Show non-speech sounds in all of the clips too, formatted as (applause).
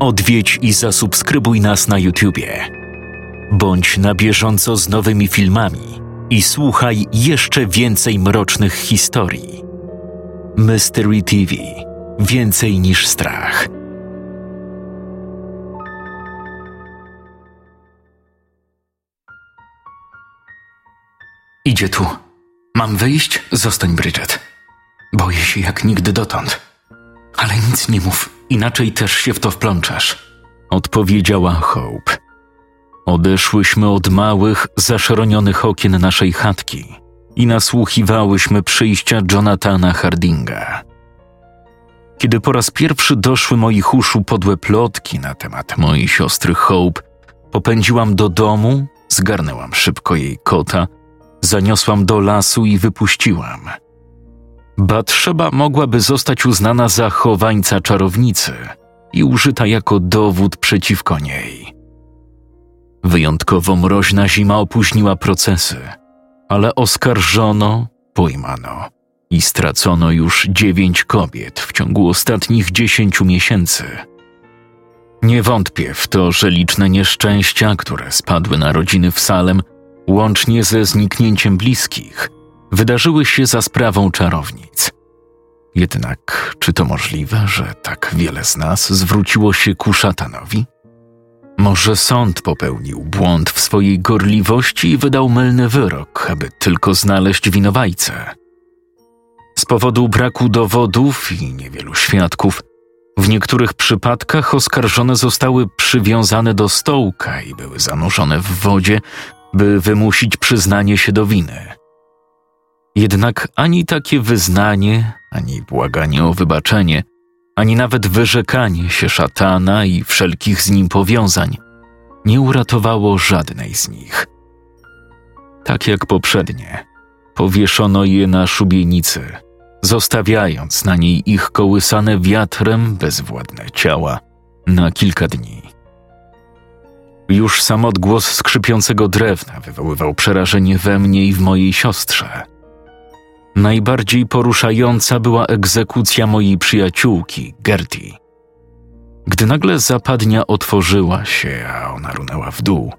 Odwiedź i zasubskrybuj nas na YouTubie. Bądź na bieżąco z nowymi filmami i słuchaj jeszcze więcej mrocznych historii. Mystery TV Więcej niż strach. Idzie tu. Mam wyjść? Zostań, Bridget. Boję się jak nigdy dotąd. Ale nic nie mów, inaczej też się w to wplączasz. Odpowiedziała Hope. Odeszłyśmy od małych, zaszronionych okien naszej chatki i nasłuchiwałyśmy przyjścia Jonathana Hardinga. Kiedy po raz pierwszy doszły moich uszu podłe plotki na temat mojej siostry Hope, popędziłam do domu, zgarnęłam szybko jej kota, zaniosłam do lasu i wypuściłam. Batrzeba mogłaby zostać uznana za chowańca czarownicy i użyta jako dowód przeciwko niej. Wyjątkowo mroźna zima opóźniła procesy, ale oskarżono, pojmano i stracono już dziewięć kobiet w ciągu ostatnich dziesięciu miesięcy. Nie wątpię w to, że liczne nieszczęścia, które spadły na rodziny w Salem, łącznie ze zniknięciem bliskich, wydarzyły się za sprawą czarownic. Jednak czy to możliwe, że tak wiele z nas zwróciło się ku szatanowi? Może sąd popełnił błąd w swojej gorliwości i wydał mylny wyrok, aby tylko znaleźć winowajcę. Z powodu braku dowodów i niewielu świadków, w niektórych przypadkach oskarżone zostały przywiązane do stołka i były zanurzone w wodzie, by wymusić przyznanie się do winy. Jednak ani takie wyznanie, ani błaganie o wybaczenie, ani nawet wyrzekanie się szatana i wszelkich z nim powiązań nie uratowało żadnej z nich. Tak jak poprzednie, powieszono je na szubienicy, zostawiając na niej ich kołysane wiatrem bezwładne ciała na kilka dni. Już sam odgłos skrzypiącego drewna wywoływał przerażenie we mnie i w mojej siostrze. Najbardziej poruszająca była egzekucja mojej przyjaciółki, Gertie. Gdy nagle zapadnia otworzyła się, a ona runęła w dół,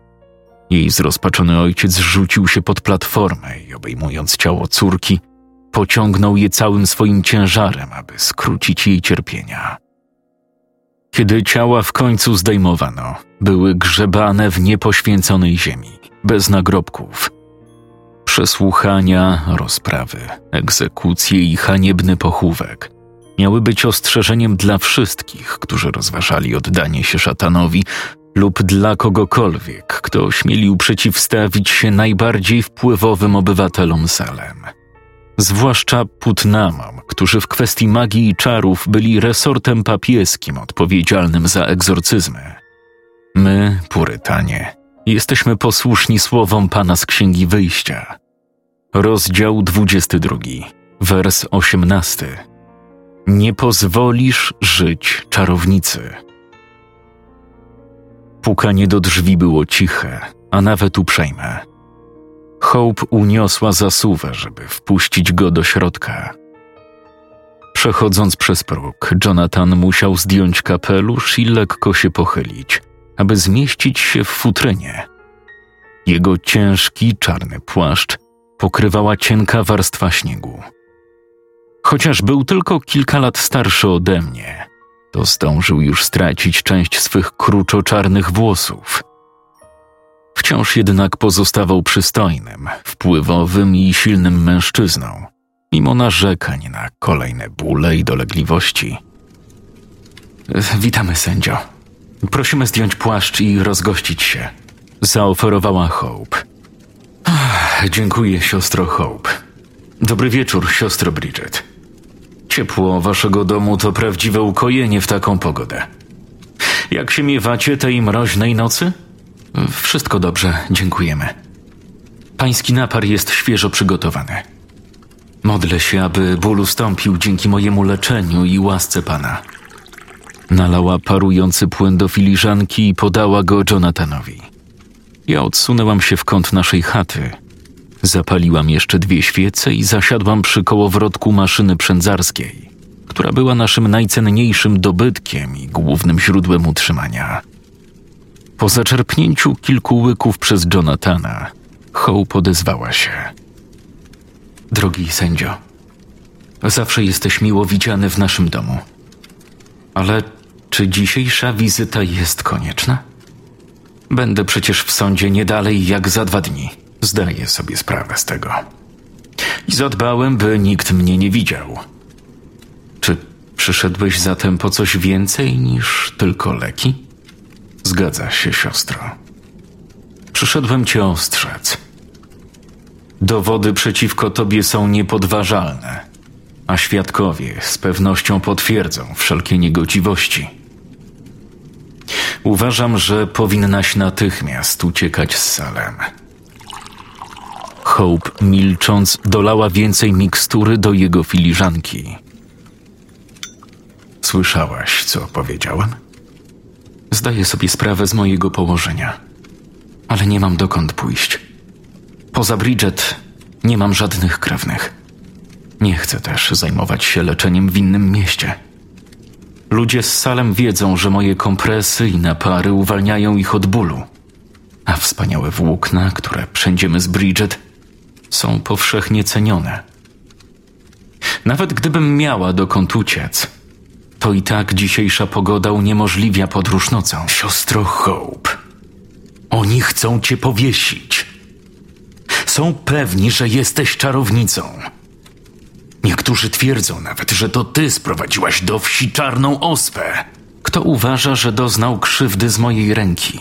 jej zrozpaczony ojciec rzucił się pod platformę i obejmując ciało córki, pociągnął je całym swoim ciężarem, aby skrócić jej cierpienia. Kiedy ciała w końcu zdejmowano, były grzebane w niepoświęconej ziemi, bez nagrobków. Przesłuchania, rozprawy, egzekucje i haniebny pochówek miały być ostrzeżeniem dla wszystkich, którzy rozważali oddanie się szatanowi lub dla kogokolwiek, kto ośmielił przeciwstawić się najbardziej wpływowym obywatelom Salem – zwłaszcza Putnamom, którzy w kwestii magii i czarów byli resortem papieskim odpowiedzialnym za egzorcyzmy. My, Purytanie, jesteśmy posłuszni słowom Pana z Księgi Wyjścia. Rozdział 22, wers 18. Nie pozwolisz żyć czarownicy. Pukanie do drzwi było ciche, a nawet uprzejme. Hope uniosła zasuwę, żeby wpuścić go do środka. Przechodząc przez próg, Jonathan musiał zdjąć kapelusz i lekko się pochylić, aby zmieścić się w futrynie. Jego ciężki, czarny płaszcz pokrywała cienka warstwa śniegu. Chociaż był tylko kilka lat starszy ode mnie, to zdążył już stracić część swych kruczo-czarnych włosów – Wciąż jednak pozostawał przystojnym, wpływowym i silnym mężczyzną, mimo narzekań na kolejne bóle i dolegliwości. Witamy, sędzio. Prosimy zdjąć płaszcz i rozgościć się. Zaoferowała Hope. Dziękuję, siostro Hope. Dobry wieczór, siostro Bridget. Ciepło waszego domu to prawdziwe ukojenie w taką pogodę. Jak się miewacie tej mroźnej nocy? Wszystko dobrze, dziękujemy. Pański napar jest świeżo przygotowany. Modlę się, aby ból ustąpił dzięki mojemu leczeniu i łasce pana. Nalała parujący płyn do filiżanki i podała go Jonathanowi. Ja odsunęłam się w kąt naszej chaty. Zapaliłam jeszcze dwie świece i zasiadłam przy kołowrotku maszyny przędzarskiej, która była naszym najcenniejszym dobytkiem i głównym źródłem utrzymania. Po zaczerpnięciu kilku łyków przez Jonathana, Hope odezwała się. Drogi sędzio, zawsze jesteś miło widziany w naszym domu. Ale czy dzisiejsza wizyta jest konieczna? Będę przecież w sądzie nie dalej jak za dwa dni. Zdaję sobie sprawę z tego. I zadbałem, by nikt mnie nie widział. Czy przyszedłeś zatem po coś więcej niż tylko leki? Zgadza się, siostro. Przyszedłem cię ostrzec. Dowody przeciwko tobie są niepodważalne, a świadkowie z pewnością potwierdzą wszelkie niegodziwości. Uważam, że powinnaś natychmiast uciekać z Salem. Hope, milcząc, dolała więcej mikstury do jego filiżanki. Słyszałaś, co powiedziałem? Zdaję sobie sprawę z mojego położenia, ale nie mam dokąd pójść. Poza Bridget nie mam żadnych krewnych. Nie chcę też zajmować się leczeniem w innym mieście. Ludzie z Salem wiedzą, że moje kompresy i napary uwalniają ich od bólu, a wspaniałe włókna, które przędziemy z Bridget, są powszechnie cenione. Nawet gdybym miała dokąd uciec, to i tak dzisiejsza pogoda uniemożliwia podróż nocą. Siostro Hope, oni chcą cię powiesić. Są pewni, że jesteś czarownicą. Niektórzy twierdzą nawet, że to ty sprowadziłaś do wsi czarną ospę. Kto uważa, że doznał krzywdy z mojej ręki?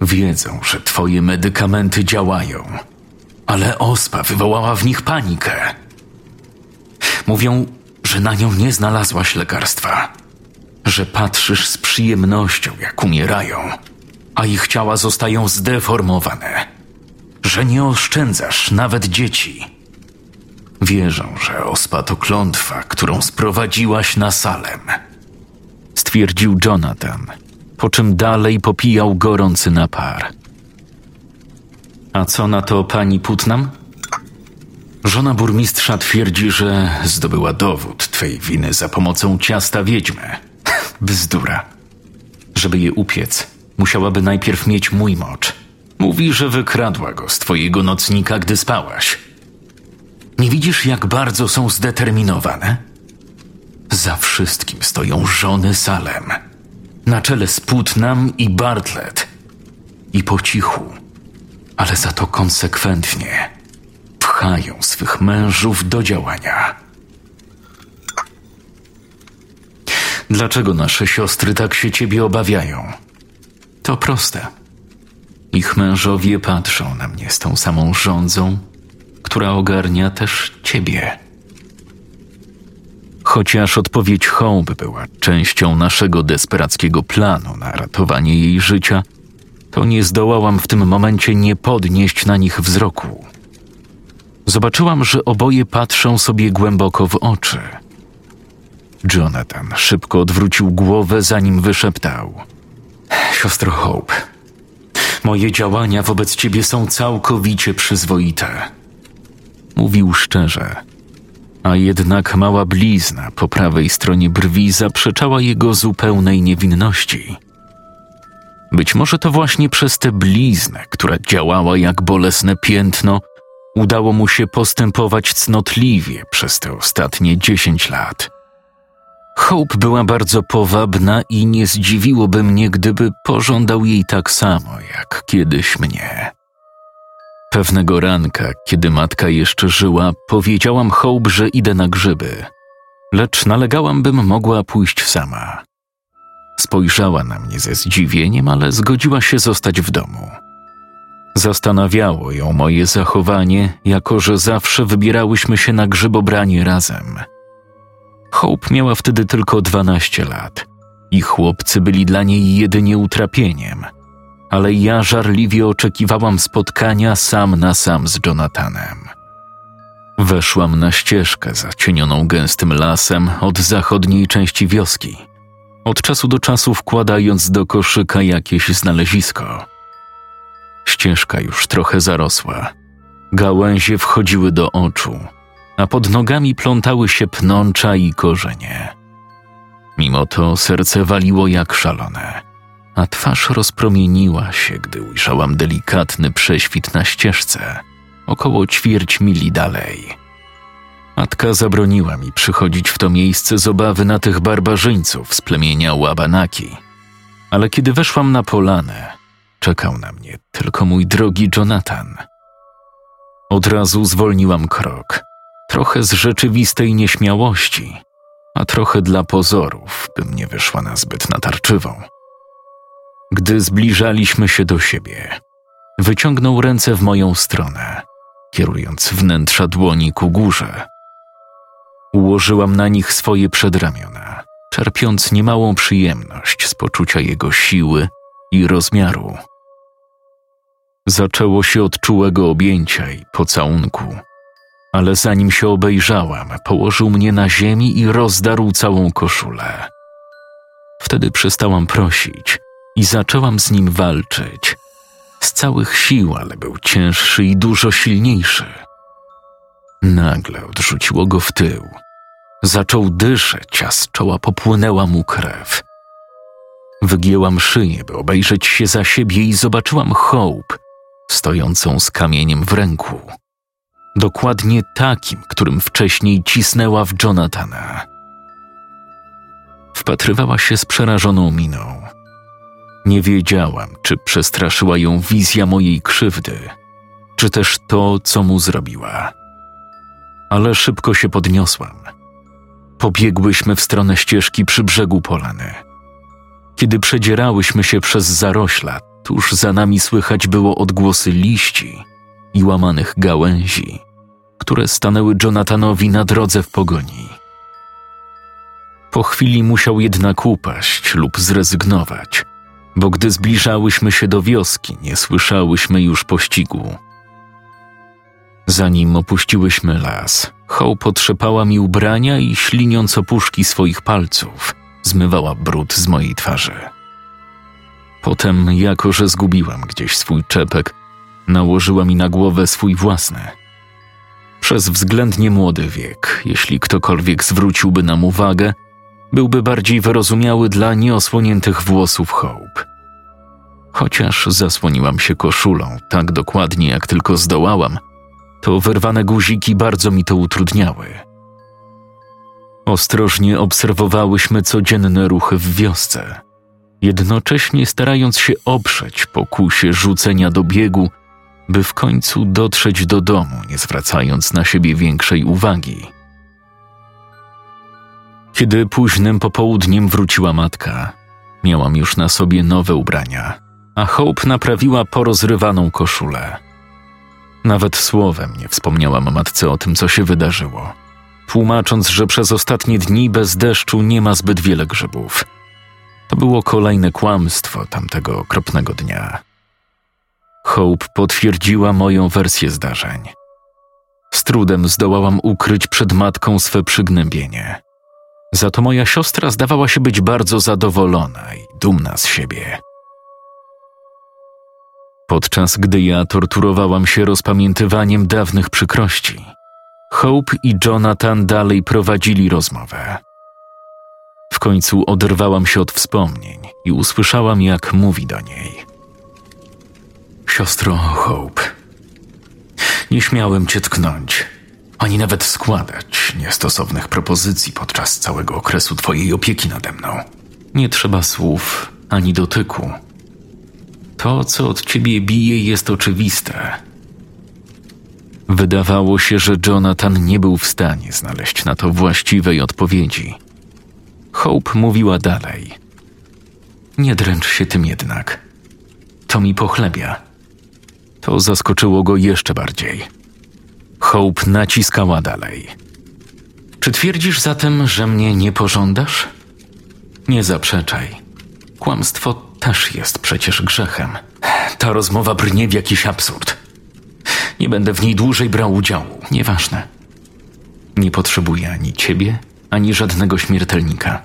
Wiedzą, że twoje medykamenty działają, ale ospa wywołała w nich panikę. Mówią, że na nią nie znalazłaś lekarstwa, że patrzysz z przyjemnością, jak umierają, a ich ciała zostają zdeformowane, że nie oszczędzasz nawet dzieci Wierzą, że ospa to klątwa, którą sprowadziłaś na Salem. Stwierdził Jonathan, po czym dalej popijał gorący napar. A co na to pani Putnam? Żona burmistrza twierdzi, że zdobyła dowód twej winy za pomocą ciasta wiedźmy. (laughs) Bzdura. Żeby je upiec, musiałaby najpierw mieć mój mocz. Mówi, że wykradła go z twojego nocnika, gdy spałaś. Nie widzisz, jak bardzo są zdeterminowane? Za wszystkim stoją żony Salem, na czele z Putnam i Bartlett. I po cichu, ale za to konsekwentnie, pchają swych mężów do działania. Dlaczego nasze siostry tak się ciebie obawiają? To proste. Ich mężowie patrzą na mnie z tą samą rządzą, która ogarnia też ciebie. Chociaż odpowiedź Hope była częścią naszego desperackiego planu na ratowanie jej życia, to nie zdołałam w tym momencie nie podnieść na nich wzroku. Zobaczyłam, że oboje patrzą sobie głęboko w oczy. Jonathan szybko odwrócił głowę, zanim wyszeptał: Siostro Hope, moje działania wobec ciebie są całkowicie przyzwoite. Mówił szczerze, a jednak mała blizna po prawej stronie brwi zaprzeczała jego zupełnej niewinności. Być może to właśnie przez tę bliznę, która działała jak bolesne piętno, udało mu się postępować cnotliwie przez te ostatnie dziesięć lat. Hope była bardzo powabna i nie zdziwiłoby mnie, gdyby pożądał jej tak samo jak kiedyś mnie. Pewnego ranka, kiedy matka jeszcze żyła, powiedziałam Hope, że idę na grzyby, lecz nalegałam, bym mogła pójść sama. Spojrzała na mnie ze zdziwieniem, ale zgodziła się zostać w domu. Zastanawiało ją moje zachowanie, jako że zawsze wybierałyśmy się na grzybobranie razem. Hope miała wtedy tylko dwanaście lat i chłopcy byli dla niej jedynie utrapieniem – ale ja żarliwie oczekiwałam spotkania sam na sam z Jonathanem. Weszłam na ścieżkę zacienioną gęstym lasem od zachodniej części wioski, od czasu do czasu wkładając do koszyka jakieś znalezisko. Ścieżka już trochę zarosła. Gałęzie wchodziły do oczu, a pod nogami plątały się pnącza i korzenie. Mimo to serce waliło jak szalone, a twarz rozpromieniła się, gdy ujrzałam delikatny prześwit na ścieżce, około ćwierć mili dalej. Matka zabroniła mi przychodzić w to miejsce z obawy na tych barbarzyńców z plemienia Łabanaki. Ale kiedy weszłam na polanę, czekał na mnie tylko mój drogi Jonathan. Od razu zwolniłam krok, trochę z rzeczywistej nieśmiałości, a trochę dla pozorów, bym nie wyszła na zbyt natarczywą. Gdy zbliżaliśmy się do siebie, wyciągnął ręce w moją stronę, kierując wnętrza dłoni ku górze. Ułożyłam na nich swoje przedramiona, czerpiąc niemałą przyjemność z poczucia jego siły i rozmiaru. Zaczęło się od czułego objęcia i pocałunku, ale zanim się obejrzałam, położył mnie na ziemi i rozdarł całą koszulę. Wtedy przestałam prosić i zaczęłam z nim walczyć. Z całych sił, ale był cięższy i dużo silniejszy. Nagle odrzuciło go w tył. Zaczął dyszeć, a z czoła popłynęła mu krew. Wygięłam szyję, by obejrzeć się za siebie i zobaczyłam Hope, stojącą z kamieniem w ręku. Dokładnie takim, którym wcześniej cisnęła w Jonathana. Wpatrywała się z przerażoną miną. Nie wiedziałam, czy przestraszyła ją wizja mojej krzywdy, czy też to, co mu zrobiła. Ale szybko się podniosłam. Pobiegłyśmy w stronę ścieżki przy brzegu polany. Kiedy przedzierałyśmy się przez zarośla, tuż za nami słychać było odgłosy liści i łamanych gałęzi, które stanęły Jonathanowi na drodze w pogoni. Po chwili musiał jednak upaść lub zrezygnować, bo gdy zbliżałyśmy się do wioski, nie słyszałyśmy już pościgu. Zanim opuściłyśmy las, Hope potrzepała mi ubrania i śliniąc opuszki swoich palców, zmywała brud z mojej twarzy. Potem, jako że zgubiłam gdzieś swój czepek, nałożyła mi na głowę swój własny. Przez względnie młody wiek, jeśli ktokolwiek zwróciłby nam uwagę, byłby bardziej wyrozumiały dla nieosłoniętych włosów Hope. Chociaż zasłoniłam się koszulą tak dokładnie, jak tylko zdołałam, to wyrwane guziki bardzo mi to utrudniały. Ostrożnie obserwowałyśmy codzienne ruchy w wiosce, jednocześnie starając się oprzeć pokusie rzucenia do biegu, by w końcu dotrzeć do domu, nie zwracając na siebie większej uwagi. Kiedy późnym popołudniem wróciła matka, miałam już na sobie nowe ubrania, a Hope naprawiła porozrywaną koszulę. Nawet słowem nie wspomniałam matce o tym, co się wydarzyło, tłumacząc, że przez ostatnie dni bez deszczu nie ma zbyt wiele grzybów. To było kolejne kłamstwo tamtego okropnego dnia. Hope potwierdziła moją wersję zdarzeń. Z trudem zdołałam ukryć przed matką swe przygnębienie. Za to moja siostra zdawała się być bardzo zadowolona i dumna z siebie. Podczas gdy ja torturowałam się rozpamiętywaniem dawnych przykrości, Hope i Jonathan dalej prowadzili rozmowę. W końcu oderwałam się od wspomnień i usłyszałam, jak mówi do niej. Siostro Hope, nie śmiałem cię tknąć, ani nawet składać niestosownych propozycji podczas całego okresu twojej opieki nade mną. Nie trzeba słów ani dotyku. To, co od ciebie bije, jest oczywiste. Wydawało się, że Jonathan nie był w stanie znaleźć na to właściwej odpowiedzi. Hope mówiła dalej. Nie dręcz się tym jednak. To mi pochlebia. To zaskoczyło go jeszcze bardziej. Hope naciskała dalej. Czy twierdzisz zatem, że mnie nie pożądasz? Nie zaprzeczaj. Kłamstwo też jest przecież grzechem. Ta rozmowa brnie w jakiś absurd. Nie będę w niej dłużej brał udziału. Nieważne. Nie potrzebuję ani ciebie, ani żadnego śmiertelnika.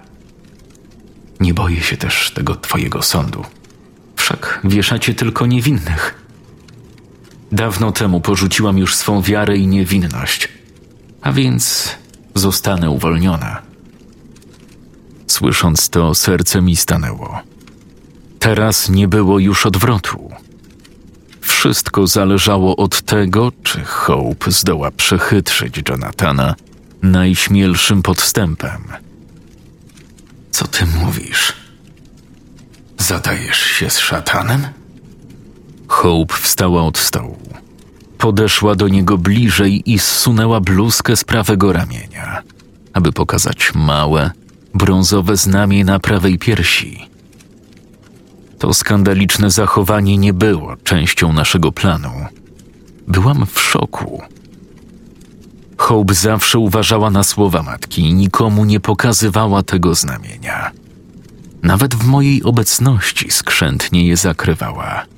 Nie boję się też tego twojego sądu. Wszak wieszacie tylko niewinnych. Dawno temu porzuciłam już swą wiarę i niewinność, a więc zostanę uwolniona. Słysząc to, serce mi stanęło. Teraz nie było już odwrotu. Wszystko zależało od tego, czy Hope zdoła przechytrzyć Jonathana najśmielszym podstępem. Co ty mówisz? Zadajesz się z szatanem? Hope wstała od stołu. Podeszła do niego bliżej i zsunęła bluzkę z prawego ramienia, aby pokazać małe, brązowe znamie na prawej piersi. To skandaliczne zachowanie nie było częścią naszego planu. Byłam w szoku. Hope zawsze uważała na słowa matki i nikomu nie pokazywała tego znamienia. Nawet w mojej obecności skrzętnie je zakrywała.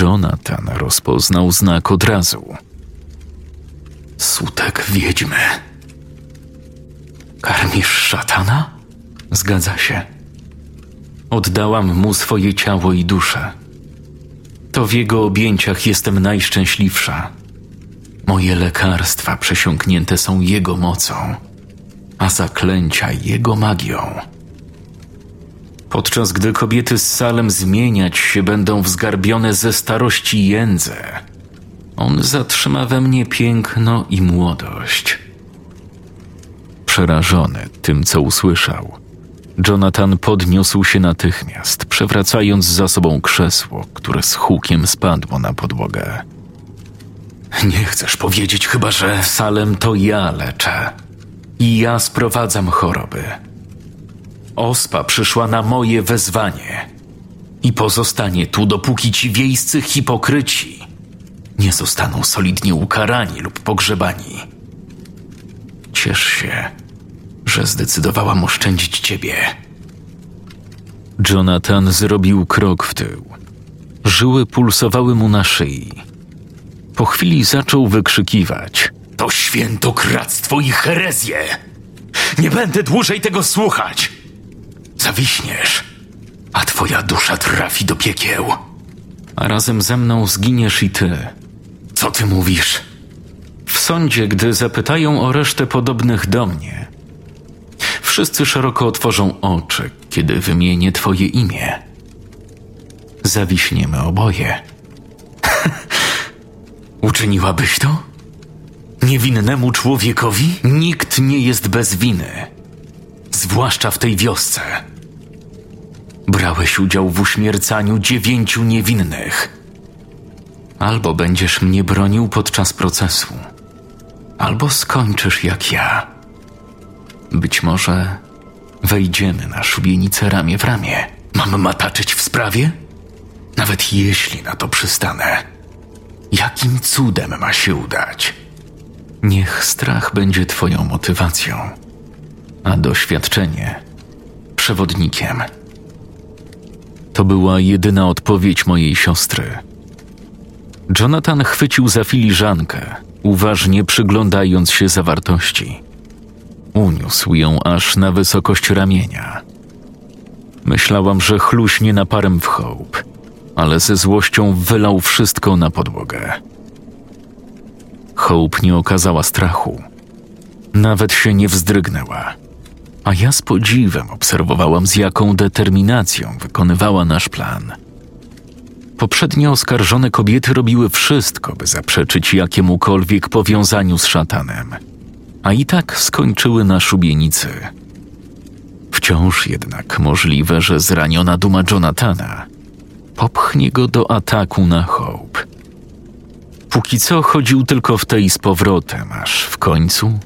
Jonathan rozpoznał znak od razu. Sutek wiedźmy. Karmisz szatana? Zgadza się. Oddałam mu swoje ciało i duszę. To w jego objęciach jestem najszczęśliwsza. Moje lekarstwa przesiąknięte są jego mocą, a zaklęcia jego magią. Podczas gdy kobiety z salem zmieniać się będą wzgarbione ze starości jędze, on zatrzyma we mnie piękno i młodość. Przerażony tym, co usłyszał, Jonathan podniósł się natychmiast, przewracając za sobą krzesło, które z hukiem spadło na podłogę. Nie chcesz powiedzieć chyba, że Salem to ja leczę i ja sprowadzam choroby. Ospa przyszła na moje wezwanie i pozostanie tu, dopóki ci wiejscy hipokryci nie zostaną solidnie ukarani lub pogrzebani. Ciesz się, że zdecydowałam oszczędzić ciebie. Jonathan zrobił krok w tył. Żyły pulsowały mu na szyi. Po chwili zaczął wykrzykiwać. to świętokradztwo i herezję. Nie będę dłużej tego słuchać. Zawiśniesz, a twoja dusza trafi do piekieł. A razem ze mną zginiesz i ty. Co ty mówisz? W sądzie, gdy zapytają o resztę podobnych do mnie, wszyscy szeroko otworzą oczy, kiedy wymienię twoje imię. Zawiśniemy oboje. (laughs) Uczyniłabyś to? Niewinnemu człowiekowi? Nikt nie jest bez winy, zwłaszcza w tej wiosce. Brałeś udział w uśmiercaniu dziewięciu niewinnych. Albo będziesz mnie bronił podczas procesu, albo skończysz jak ja. Być może wejdziemy na szubienicę ramię w ramię. Mam mataczyć w sprawie? Nawet jeśli na to przystanę, jakim cudem ma się udać? Niech strach będzie Twoją motywacją, a doświadczenie przewodnikiem. To była jedyna odpowiedź mojej siostry. Jonathan chwycił za filiżankę, uważnie przyglądając się zawartości. Uniósł ją aż na wysokość ramienia. Myślałam, że chluśnie naparem w hołb, ale ze złością wylał wszystko na podłogę. Hope nie okazała strachu. Nawet się nie wzdrygnęła. A ja z podziwem obserwowałam, z jaką determinacją wykonywała nasz plan. Poprzednio oskarżone kobiety robiły wszystko, by zaprzeczyć jakiemukolwiek powiązaniu z szatanem, a i tak skończyły na szubienicy. Wciąż jednak możliwe, że zraniona duma Jonathana popchnie go do ataku na Hope. Póki co chodził tylko w tej z powrotem, aż w końcu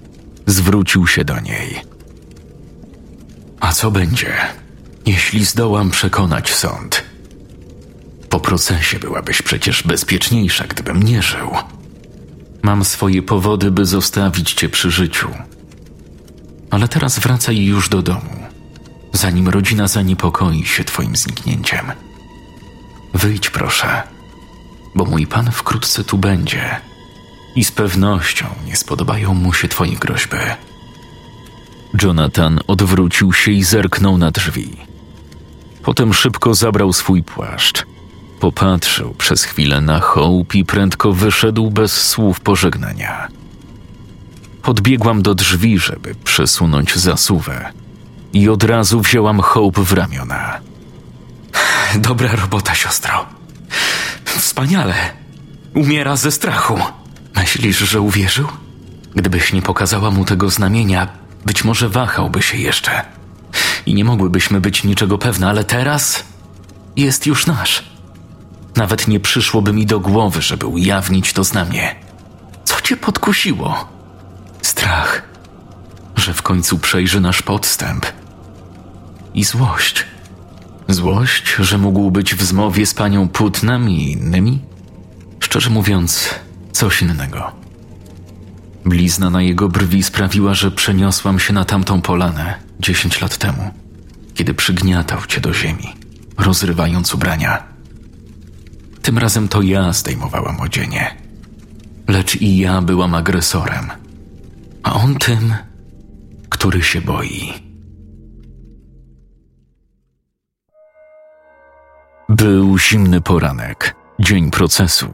zwrócił się do niej. A co będzie, jeśli zdołam przekonać sąd? Po procesie byłabyś przecież bezpieczniejsza, gdybym nie żył. Mam swoje powody, by zostawić cię przy życiu. Ale teraz wracaj już do domu, zanim rodzina zaniepokoi się twoim zniknięciem. Wyjdź proszę, bo mój pan wkrótce tu będzie i z pewnością nie spodobają mu się twoje groźby. Jonathan odwrócił się i zerknął na drzwi. Potem szybko zabrał swój płaszcz. Popatrzył przez chwilę na Hope i prędko wyszedł bez słów pożegnania. Podbiegłam do drzwi, żeby przesunąć zasuwę, i od razu wzięłam Hope w ramiona. (sighs) Dobra robota, siostro. Wspaniale. Umiera ze strachu. Myślisz, że uwierzył? Gdybyś nie pokazała mu tego znamienia, być może wahałby się jeszcze. I nie mogłybyśmy być niczego pewne, ale teraz jest już nasz. Nawet nie przyszłoby mi do głowy, żeby ujawnić to znamie. Co cię podkusiło? Strach, że w końcu przejrzy nasz podstęp. I złość. Złość, że mógł być w zmowie z panią Putnem i innymi? Szczerze mówiąc, coś innego. Blizna na jego brwi sprawiła, że przeniosłam się na tamtą polanę dziesięć lat temu, kiedy przygniatał cię do ziemi, rozrywając ubrania. Tym razem to ja zdejmowałam odzienie. Lecz i ja byłam agresorem, a on tym, który się boi. Był zimny poranek, dzień procesu.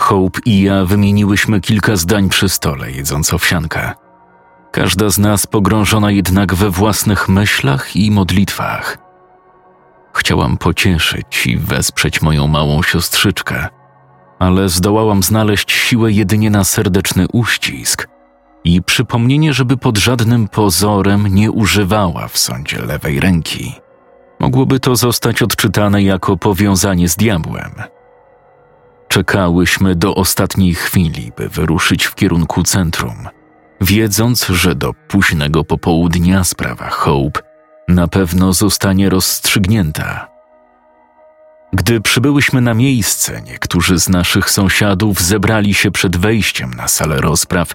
Hope i ja wymieniłyśmy kilka zdań przy stole, jedząc owsiankę. Każda z nas pogrążona jednak we własnych myślach i modlitwach. Chciałam pocieszyć i wesprzeć moją małą siostrzyczkę, ale zdołałam znaleźć siłę jedynie na serdeczny uścisk i przypomnienie, żeby pod żadnym pozorem nie używała w sądzie lewej ręki. Mogłoby to zostać odczytane jako powiązanie z diabłem. Czekałyśmy do ostatniej chwili, by wyruszyć w kierunku centrum, wiedząc, że do późnego popołudnia sprawa Hope na pewno zostanie rozstrzygnięta. Gdy przybyłyśmy na miejsce, niektórzy z naszych sąsiadów zebrali się przed wejściem na salę rozpraw,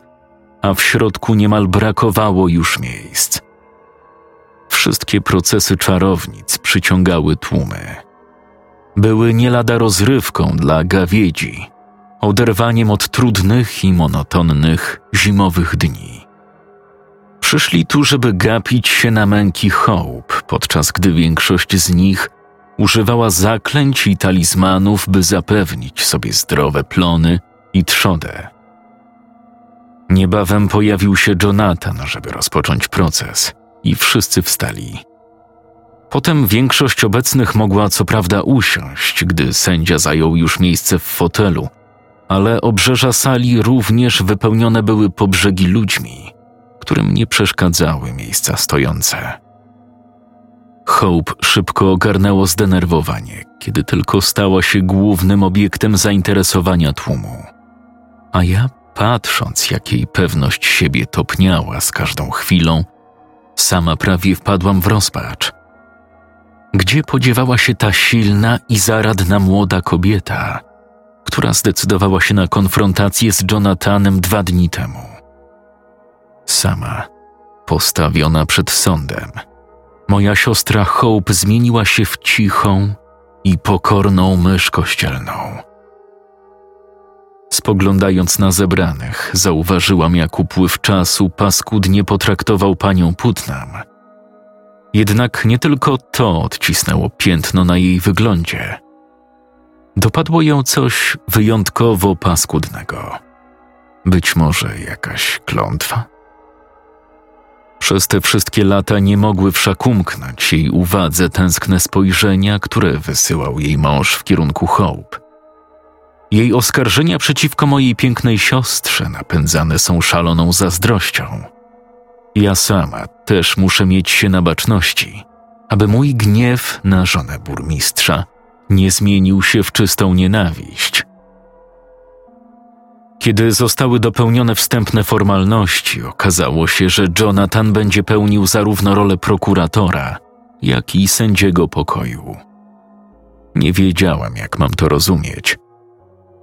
a w środku niemal brakowało już miejsc. Wszystkie procesy czarownic przyciągały tłumy. Były nie lada rozrywką dla gawiedzi, oderwaniem od trudnych i monotonnych zimowych dni. Przyszli tu, żeby gapić się na męki Hope, podczas gdy większość z nich używała zaklęć i talizmanów, by zapewnić sobie zdrowe plony i trzodę. Niebawem pojawił się Jonathan, żeby rozpocząć proces, i wszyscy wstali. Potem większość obecnych mogła co prawda usiąść, gdy sędzia zajął już miejsce w fotelu, ale obrzeża sali również wypełnione były po brzegi ludźmi, którym nie przeszkadzały miejsca stojące. Hope szybko ogarnęło zdenerwowanie, kiedy tylko stała się głównym obiektem zainteresowania tłumu. A ja, patrząc, jak jej pewność siebie topniała z każdą chwilą, sama prawie wpadłam w rozpacz. Gdzie podziewała się ta silna i zaradna młoda kobieta, która zdecydowała się na konfrontację z Jonathanem dwa dni temu? Sama, postawiona przed sądem – moja siostra Hope zmieniła się w cichą i pokorną mysz kościelną. Spoglądając na zebranych, zauważyłam, jak upływ czasu paskudnie potraktował panią Putnam. Jednak nie tylko to odcisnęło piętno na jej wyglądzie. Dopadło ją coś wyjątkowo paskudnego. Być może jakaś klątwa? Przez te wszystkie lata nie mogły wszak umknąć jej uwadze tęskne spojrzenia, które wysyłał jej mąż w kierunku Hope. Jej oskarżenia przeciwko mojej pięknej siostrze napędzane są szaloną zazdrością. Ja sama też muszę mieć się na baczności, aby mój gniew na żonę burmistrza nie zmienił się w czystą nienawiść – kiedy zostały dopełnione wstępne formalności, okazało się, że Jonathan będzie pełnił zarówno rolę prokuratora, jak i sędziego pokoju. Nie wiedziałam, jak mam to rozumieć.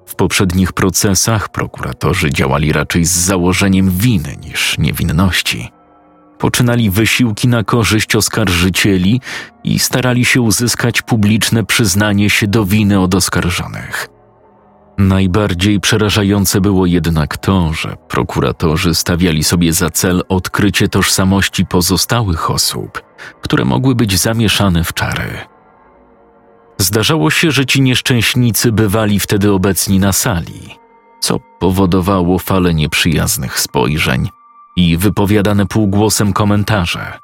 W poprzednich procesach prokuratorzy działali raczej z założeniem winy niż niewinności. Poczynali wysiłki na korzyść oskarżycieli i starali się uzyskać publiczne przyznanie się do winy od oskarżonych. Najbardziej przerażające było jednak to, że prokuratorzy stawiali sobie za cel odkrycie tożsamości pozostałych osób, które mogły być zamieszane w czary. Zdarzało się, że ci nieszczęśnicy bywali wtedy obecni na sali, co powodowało falę nieprzyjaznych spojrzeń i wypowiadane półgłosem komentarze.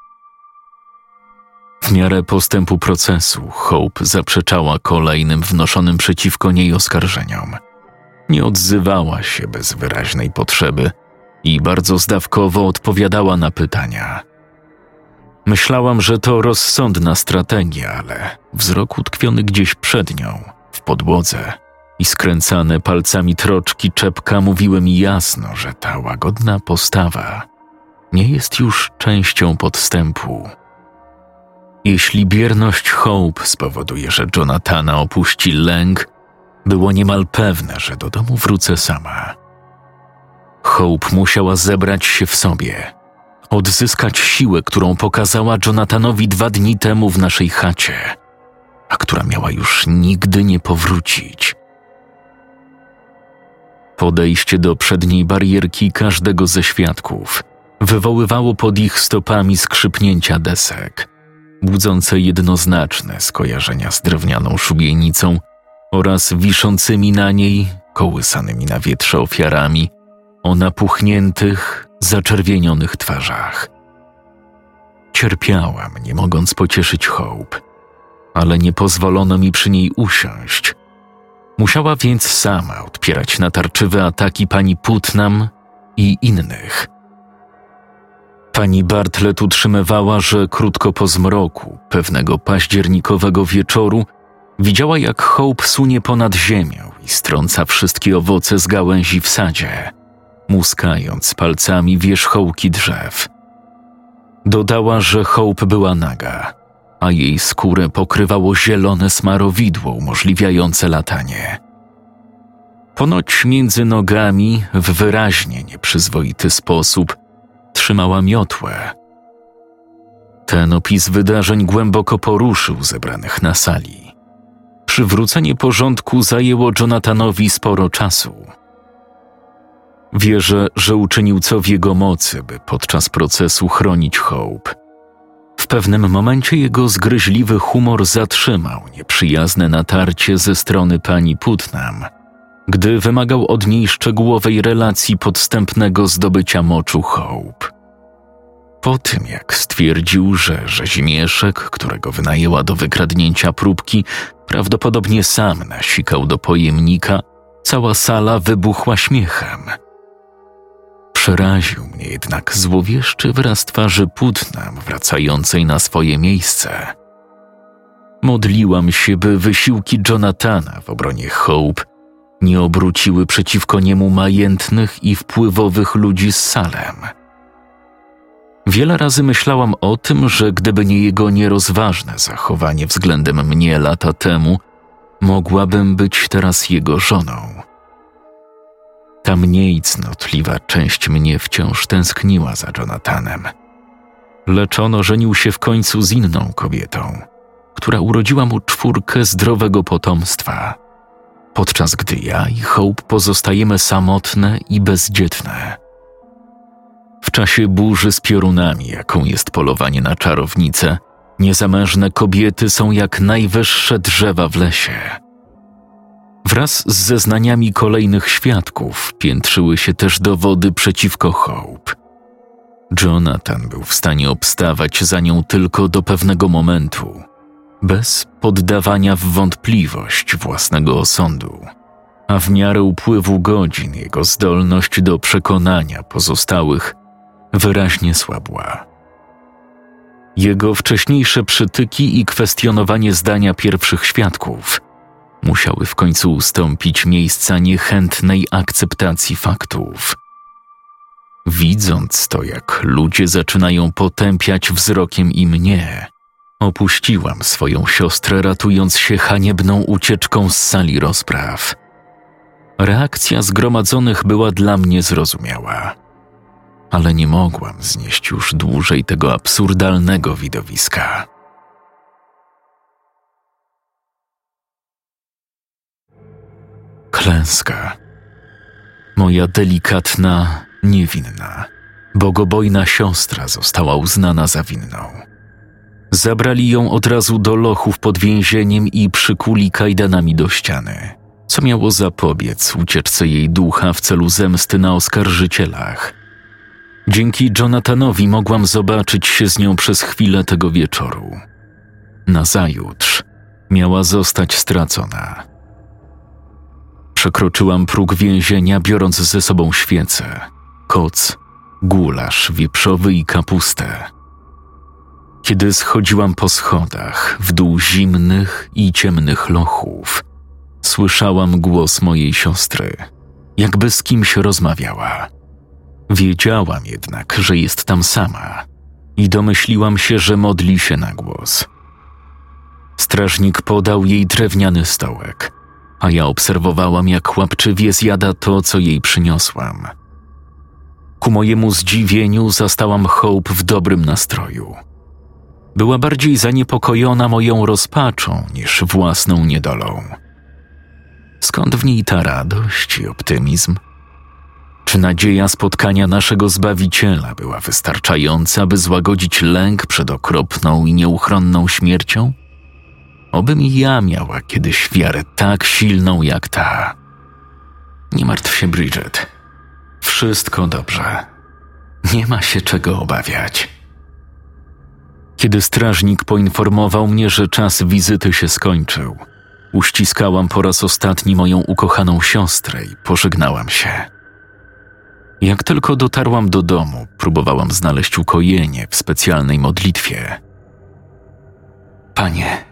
W miarę postępu procesu Hope zaprzeczała kolejnym wnoszonym przeciwko niej oskarżeniom. Nie odzywała się bez wyraźnej potrzeby i bardzo zdawkowo odpowiadała na pytania. Myślałam, że to rozsądna strategia, ale wzrok utkwiony gdzieś przed nią, w podłodze i skręcane palcami troczki czepka mówiły mi jasno, że ta łagodna postawa nie jest już częścią podstępu. Jeśli bierność Hope spowoduje, że Jonathana opuści lęk, było niemal pewne, że do domu wrócę sama. Hope musiała zebrać się w sobie, odzyskać siłę, którą pokazała Jonathanowi dwa dni temu w naszej chacie, a która miała już nigdy nie powrócić. Podejście do przedniej barierki każdego ze świadków wywoływało pod ich stopami skrzypnięcia desek, budzące jednoznaczne skojarzenia z drewnianą szubienicą oraz wiszącymi na niej, kołysanymi na wietrze ofiarami, o napuchniętych, zaczerwienionych twarzach. Cierpiałam, nie mogąc pocieszyć Hope, ale nie pozwolono mi przy niej usiąść. Musiała więc sama odpierać natarczywe ataki pani Putnam i innych. Pani Bartlett utrzymywała, że krótko po zmroku pewnego październikowego wieczoru widziała, jak Hope sunie ponad ziemią i strąca wszystkie owoce z gałęzi w sadzie muskając palcami wierzchołki drzew. Dodała, że Hope była naga, a jej skórę pokrywało zielone smarowidło umożliwiające latanie. Ponoć między nogami w wyraźnie nieprzyzwoity sposób trzymała miotłę. Ten opis wydarzeń głęboko poruszył zebranych na sali. Przywrócenie porządku zajęło Jonathanowi sporo czasu. Wierzę, że uczynił co w jego mocy, by podczas procesu chronić Hope. Pewnym momencie jego zgryźliwy humor zatrzymał nieprzyjazne natarcie ze strony pani Putnam, gdy wymagał od niej szczegółowej relacji podstępnego zdobycia moczu Hope. Po tym, jak stwierdził, że rzezimieszek, którego wynajęła do wykradnięcia próbki, prawdopodobnie sam nasikał do pojemnika, cała sala wybuchła śmiechem – Przeraził mnie jednak złowieszczy wyraz twarzy Putnam wracającej na swoje miejsce. Modliłam się, by wysiłki Jonathana w obronie Hope nie obróciły przeciwko niemu majętnych i wpływowych ludzi z Salem. Wiele razy myślałam o tym, że gdyby nie jego nierozważne zachowanie względem mnie lata temu, mogłabym być teraz jego żoną. Ta mniej cnotliwa część mnie wciąż tęskniła za Jonathanem. Lecz on ożenił się w końcu z inną kobietą, która urodziła mu czwórkę zdrowego potomstwa, podczas gdy ja i Hope pozostajemy samotne i bezdzietne. W czasie burzy z piorunami, jaką jest polowanie na czarownice, niezamężne kobiety są jak najwyższe drzewa w lesie – Wraz z zeznaniami kolejnych świadków piętrzyły się też dowody przeciwko Hope. Jonathan był w stanie obstawać za nią tylko do pewnego momentu, bez poddawania w wątpliwość własnego osądu, a w miarę upływu godzin jego zdolność do przekonania pozostałych wyraźnie słabła. Jego wcześniejsze przytyki i kwestionowanie zdania pierwszych świadków – musiały w końcu ustąpić miejsca niechętnej akceptacji faktów. Widząc to, jak ludzie zaczynają potępiać wzrokiem i mnie, opuściłam swoją siostrę, ratując się haniebną ucieczką z sali rozpraw. Reakcja zgromadzonych była dla mnie zrozumiała, ale nie mogłam znieść już dłużej tego absurdalnego widowiska. Klęska. Moja delikatna, niewinna, bogobojna siostra została uznana za winną. Zabrali ją od razu do lochów pod więzieniem i przykuli kajdanami do ściany, co miało zapobiec ucieczce jej ducha w celu zemsty na oskarżycielach. Dzięki Jonathanowi mogłam zobaczyć się z nią przez chwilę tego wieczoru. nazajutrz miała zostać stracona. Przekroczyłam próg więzienia, biorąc ze sobą świecę, koc, gulasz wieprzowy i kapustę. Kiedy schodziłam po schodach w dół zimnych i ciemnych lochów, słyszałam głos mojej siostry, jakby z kimś rozmawiała. Wiedziałam jednak, że jest tam sama i domyśliłam się, że modli się na głos. Strażnik podał jej drewniany stołek, a ja obserwowałam, jak łapczywie zjada to, co jej przyniosłam. Ku mojemu zdziwieniu zastałam Hope w dobrym nastroju. Była bardziej zaniepokojona moją rozpaczą niż własną niedolą. Skąd w niej ta radość i optymizm? Czy nadzieja spotkania naszego Zbawiciela była wystarczająca, by złagodzić lęk przed okropną i nieuchronną śmiercią? Obym ja miała kiedyś wiarę tak silną jak ta. Nie martw się, Bridget. Wszystko dobrze. Nie ma się czego obawiać. Kiedy strażnik poinformował mnie, że czas wizyty się skończył, uściskałam po raz ostatni moją ukochaną siostrę i pożegnałam się. Jak tylko dotarłam do domu, próbowałam znaleźć ukojenie w specjalnej modlitwie. Panie,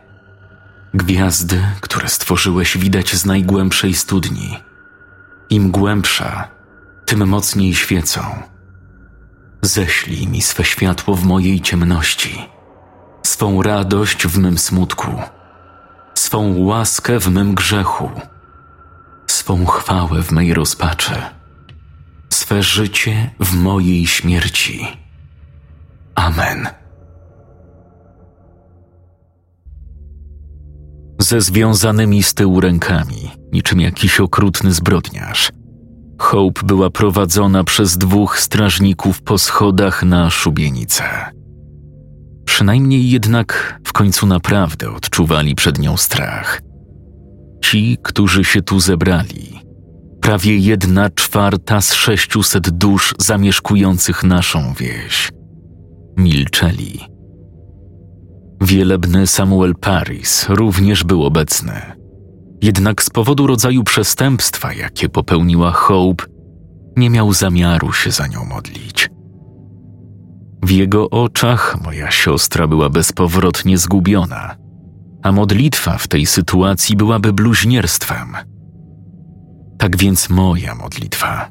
gwiazdy, które stworzyłeś, widać z najgłębszej studni. Im głębsza, tym mocniej świecą. Ześlij mi swe światło w mojej ciemności, swą radość w mym smutku, swą łaskę w mym grzechu, swą chwałę w mej rozpaczy swe życie w mojej śmierci. Amen. Ze związanymi z tyłu rękami, niczym jakiś okrutny zbrodniarz, Hope była prowadzona przez dwóch strażników po schodach na szubienicę. Przynajmniej jednak w końcu naprawdę odczuwali przed nią strach. Ci, którzy się tu zebrali, prawie jedna czwarta z sześciuset dusz zamieszkujących naszą wieś. Milczeli. Wielebny Samuel Paris również był obecny. Jednak z powodu rodzaju przestępstwa, jakie popełniła Hope, nie miał zamiaru się za nią modlić. W jego oczach moja siostra była bezpowrotnie zgubiona, a modlitwa w tej sytuacji byłaby bluźnierstwem – tak więc moja modlitwa,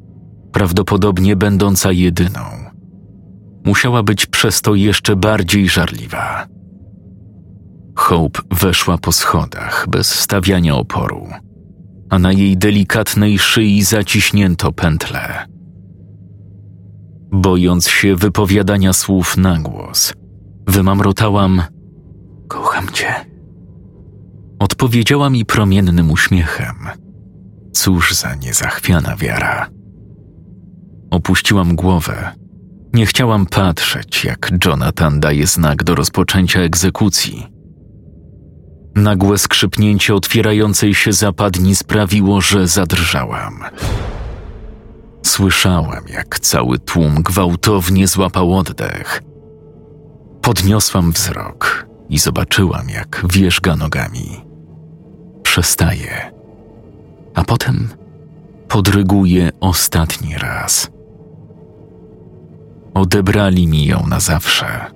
prawdopodobnie będąca jedyną, musiała być przez to jeszcze bardziej żarliwa. Hope weszła po schodach bez stawiania oporu, a na jej delikatnej szyi zaciśnięto pętle. Bojąc się wypowiadania słów na głos, wymamrotałam: Kocham cię. Odpowiedziała mi promiennym uśmiechem Cóż za niezachwiana wiara. Opuściłam głowę. Nie chciałam patrzeć, jak Jonathan daje znak do rozpoczęcia egzekucji. Nagłe skrzypnięcie otwierającej się zapadni sprawiło, że zadrżałam. Słyszałam, jak cały tłum gwałtownie złapał oddech. Podniosłam wzrok i zobaczyłam, jak wierzga nogami. Przestaje a potem podryguje ostatni raz. Odebrali mi ją na zawsze.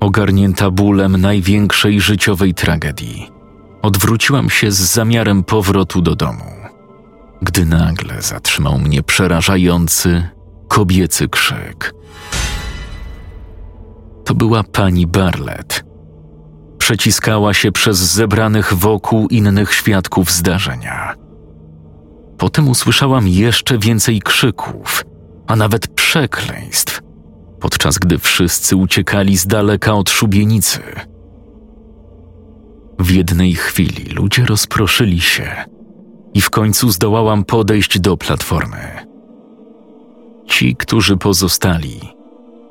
Ogarnięta bólem największej życiowej tragedii, odwróciłam się z zamiarem powrotu do domu, gdy nagle zatrzymał mnie przerażający, kobiecy krzyk. To była pani Barlett przeciskała się przez zebranych wokół innych świadków zdarzenia. Potem usłyszałam jeszcze więcej krzyków, a nawet przekleństw, podczas gdy wszyscy uciekali z daleka od szubienicy. W jednej chwili ludzie rozproszyli się i w końcu zdołałam podejść do platformy. Ci, którzy pozostali,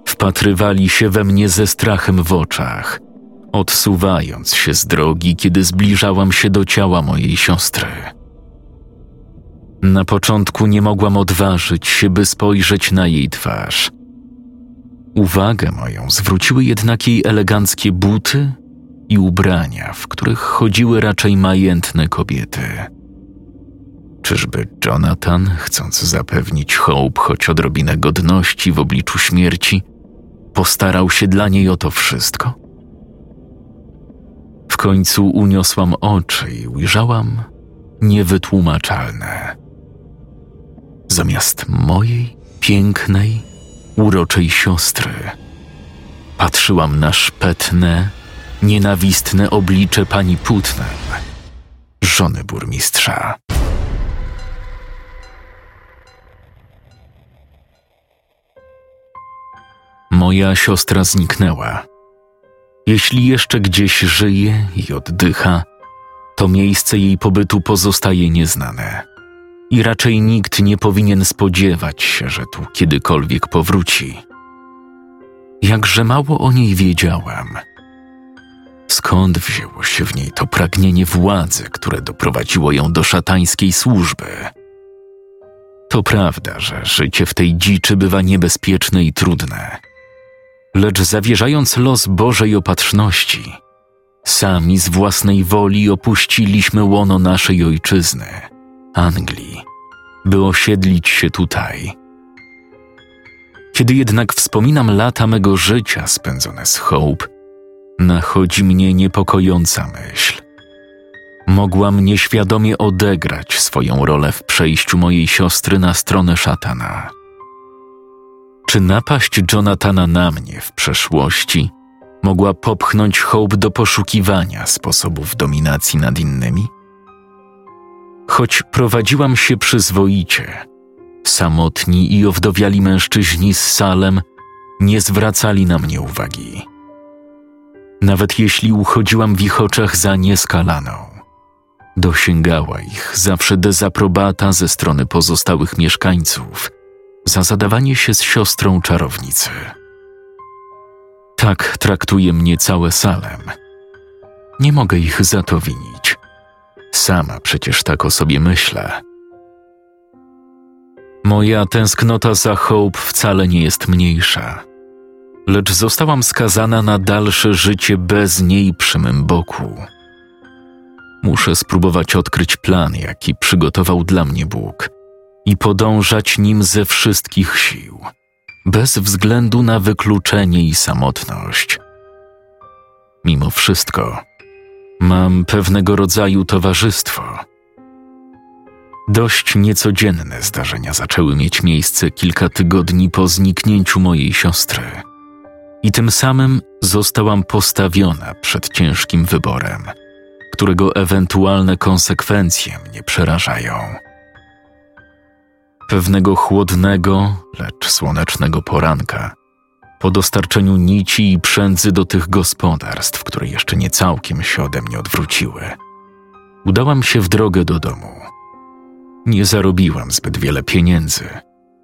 wpatrywali się we mnie ze strachem w oczach odsuwając się z drogi, kiedy zbliżałam się do ciała mojej siostry. Na początku nie mogłam odważyć się, by spojrzeć na jej twarz. Uwagę moją zwróciły jednak jej eleganckie buty i ubrania, w których chodziły raczej majętne kobiety. Czyżby Jonathan, chcąc zapewnić Hope choć odrobinę godności w obliczu śmierci, postarał się dla niej o to wszystko? W końcu uniosłam oczy i ujrzałam niewytłumaczalne. Zamiast mojej pięknej, uroczej siostry, patrzyłam na szpetne, nienawistne oblicze pani Putnam, żony burmistrza. Moja siostra zniknęła. Jeśli jeszcze gdzieś żyje i oddycha, to miejsce jej pobytu pozostaje nieznane. I raczej nikt nie powinien spodziewać się, że tu kiedykolwiek powróci. Jakże mało o niej wiedziałam. Skąd wzięło się w niej to pragnienie władzy, które doprowadziło ją do szatańskiej służby? To prawda, że życie w tej dziczy bywa niebezpieczne i trudne lecz zawierzając los Bożej opatrzności, sami z własnej woli opuściliśmy łono naszej ojczyzny, Anglii, by osiedlić się tutaj. Kiedy jednak wspominam lata mego życia spędzone z Hope, nachodzi mnie niepokojąca myśl. Mogłam nieświadomie odegrać swoją rolę w przejściu mojej siostry na stronę szatana. Czy napaść Jonathana na mnie w przeszłości mogła popchnąć Hope do poszukiwania sposobów dominacji nad innymi? Choć prowadziłam się przyzwoicie, samotni i owdowiali mężczyźni z Salem nie zwracali na mnie uwagi. Nawet jeśli uchodziłam w ich oczach za nieskalaną, dosięgała ich zawsze dezaprobata ze strony pozostałych mieszkańców – za zadawanie się z siostrą czarownicy. Tak traktuje mnie całe Salem. Nie mogę ich za to winić. Sama przecież tak o sobie myślę. Moja tęsknota za Hope wcale nie jest mniejsza, lecz zostałam skazana na dalsze życie bez niej przy mym boku. Muszę spróbować odkryć plan, jaki przygotował dla mnie Bóg i podążać nim ze wszystkich sił, bez względu na wykluczenie i samotność. Mimo wszystko, mam pewnego rodzaju towarzystwo. Dość niecodzienne zdarzenia zaczęły mieć miejsce kilka tygodni po zniknięciu mojej siostry, i tym samym zostałam postawiona przed ciężkim wyborem, którego ewentualne konsekwencje mnie przerażają. Pewnego chłodnego, lecz słonecznego poranka, po dostarczeniu nici i przędzy do tych gospodarstw, które jeszcze nie całkiem się ode mnie odwróciły, udałam się w drogę do domu. Nie zarobiłam zbyt wiele pieniędzy,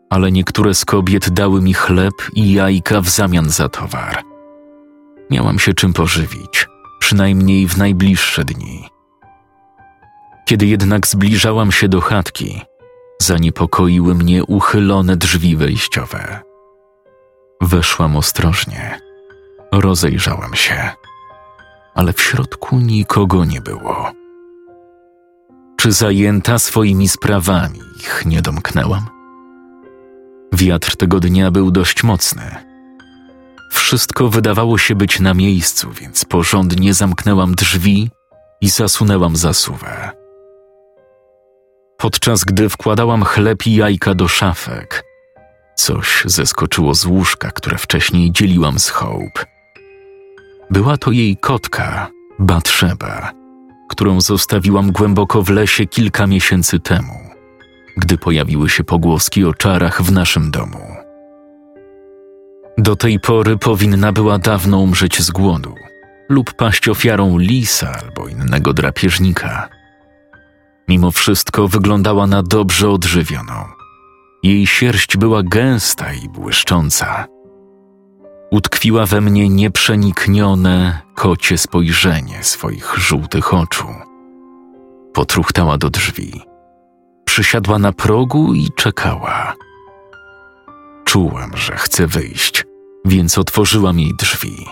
ale niektóre z kobiet dały mi chleb i jajka w zamian za towar. Miałam się czym pożywić, przynajmniej w najbliższe dni. Kiedy jednak zbliżałam się do chatki, zaniepokoiły mnie uchylone drzwi wejściowe. Weszłam ostrożnie, rozejrzałam się, ale w środku nikogo nie było. Czy zajęta swoimi sprawami ich nie domknęłam? Wiatr tego dnia był dość mocny. Wszystko wydawało się być na miejscu, więc porządnie zamknęłam drzwi i zasunęłam zasuwę podczas gdy wkładałam chleb i jajka do szafek. Coś zeskoczyło z łóżka, które wcześniej dzieliłam z Hope. Była to jej kotka, Batrzeba, którą zostawiłam głęboko w lesie kilka miesięcy temu, gdy pojawiły się pogłoski o czarach w naszym domu. Do tej pory powinna była dawno umrzeć z głodu lub paść ofiarą lisa albo innego drapieżnika – Mimo wszystko wyglądała na dobrze odżywioną. Jej sierść była gęsta i błyszcząca. Utkwiła we mnie nieprzeniknione, kocie spojrzenie swoich żółtych oczu. Potruchtała do drzwi. Przysiadła na progu i czekała. Czułam, że chce wyjść, więc otworzyłam jej drzwi.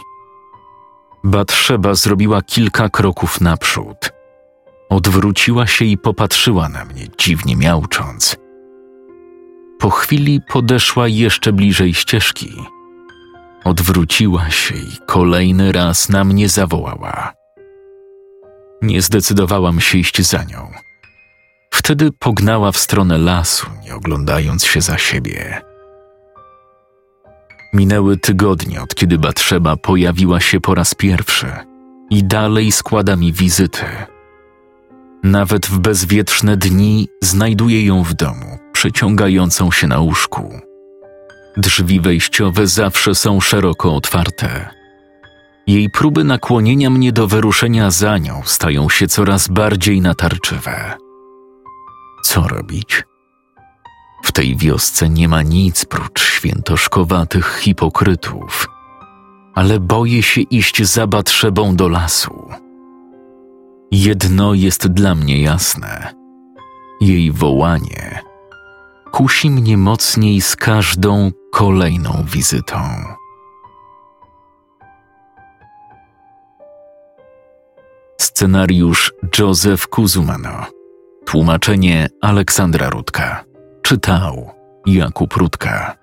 Batrzeba zrobiła kilka kroków naprzód. Odwróciła się i popatrzyła na mnie, dziwnie miałcząc. Po chwili podeszła jeszcze bliżej ścieżki. Odwróciła się i kolejny raz na mnie zawołała. Nie zdecydowałam się iść za nią. Wtedy pognała w stronę lasu, nie oglądając się za siebie. Minęły tygodnie, od kiedy Batrzeba pojawiła się po raz pierwszy i dalej składa mi wizyty. Nawet w bezwietrzne dni znajduję ją w domu, przeciągającą się na łóżku. Drzwi wejściowe zawsze są szeroko otwarte. Jej próby nakłonienia mnie do wyruszenia za nią stają się coraz bardziej natarczywe. Co robić? W tej wiosce nie ma nic prócz świętoszkowatych hipokrytów, ale boję się iść za Batrzebą do lasu. Jedno jest dla mnie jasne. Jej wołanie kusi mnie mocniej z każdą kolejną wizytą. Scenariusz Józef Kuzumano. Tłumaczenie Aleksandra Rudka. Czytał Jakub Rudka.